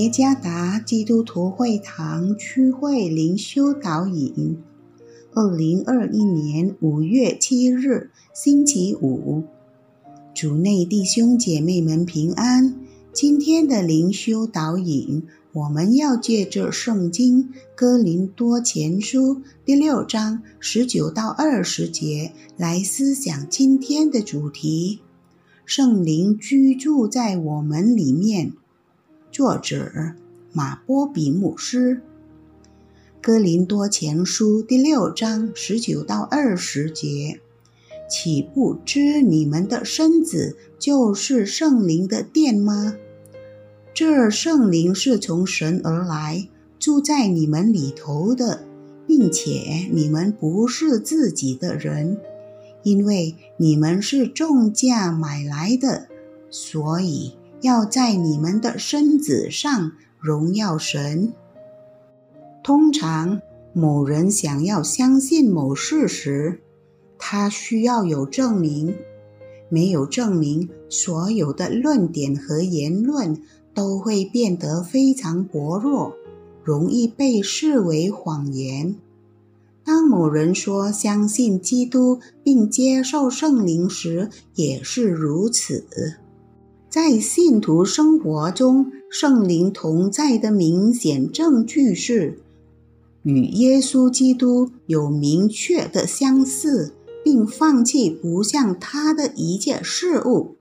耶加达基督徒会堂区会灵修导引，二零二一年五月七日，星期五，主内弟兄姐妹们平安。今天的灵修导引，我们要借着圣经《哥林多前书》第六章十九到二十节来思想今天的主题：圣灵居住在我们里面。作者马波比牧师，《哥林多前书》第六章十九到二十节，岂不知你们的身子就是圣灵的殿吗？这圣灵是从神而来，住在你们里头的，并且你们不是自己的人，因为你们是重价买来的，所以。要在你们的身子上荣耀神。通常，某人想要相信某事时，他需要有证明。没有证明，所有的论点和言论都会变得非常薄弱，容易被视为谎言。当某人说相信基督并接受圣灵时，也是如此。在信徒生活中，圣灵同在的明显证据是与耶稣基督有明确的相似，并放弃不像他的一切事物。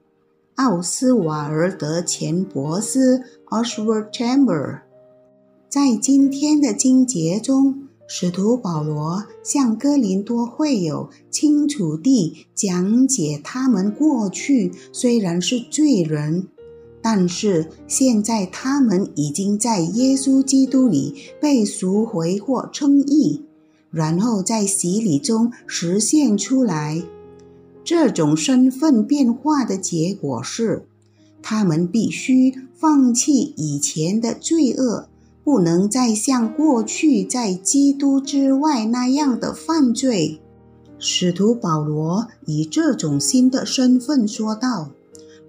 奥斯瓦尔德·钱伯斯 （Oswald Chamber） 在今天的经节中。使徒保罗向哥林多会友清楚地讲解，他们过去虽然是罪人，但是现在他们已经在耶稣基督里被赎回或称义，然后在洗礼中实现出来。这种身份变化的结果是，他们必须放弃以前的罪恶。不能再像过去在基督之外那样的犯罪。使徒保罗以这种新的身份说道：“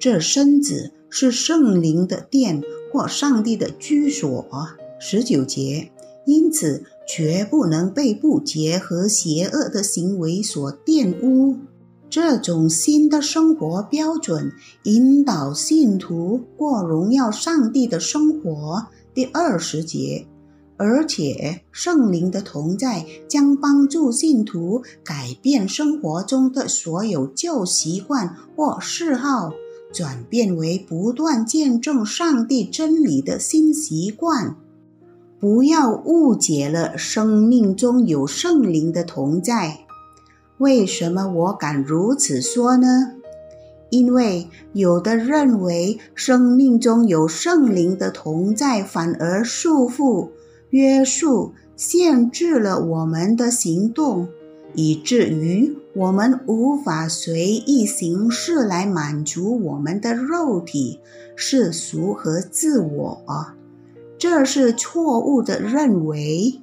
这身子是圣灵的殿或上帝的居所。”十九节，因此绝不能被不洁和邪恶的行为所玷污。这种新的生活标准引导信徒过荣耀上帝的生活。第二十节，而且圣灵的同在将帮助信徒改变生活中的所有旧习惯或嗜好，转变为不断见证上帝真理的新习惯。不要误解了，生命中有圣灵的同在。为什么我敢如此说呢？因为有的认为生命中有圣灵的同在，反而束缚、约束、限制了我们的行动，以至于我们无法随意行事来满足我们的肉体、世俗和自我。这是错误的认为。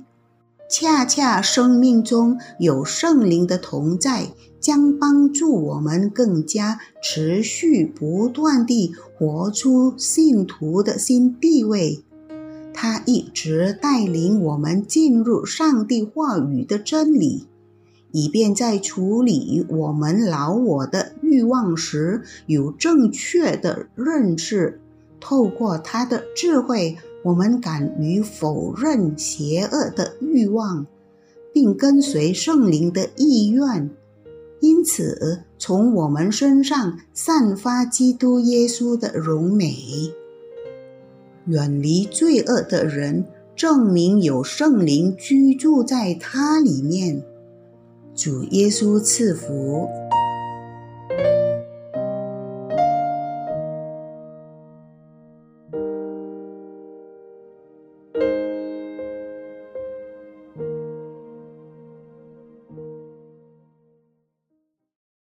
恰恰生命中有圣灵的同在。将帮助我们更加持续不断地活出信徒的新地位。他一直带领我们进入上帝话语的真理，以便在处理我们老我的欲望时有正确的认识。透过他的智慧，我们敢于否认邪恶的欲望，并跟随圣灵的意愿。此，从我们身上散发基督耶稣的荣美。远离罪恶的人，证明有圣灵居住在他里面。主耶稣赐福。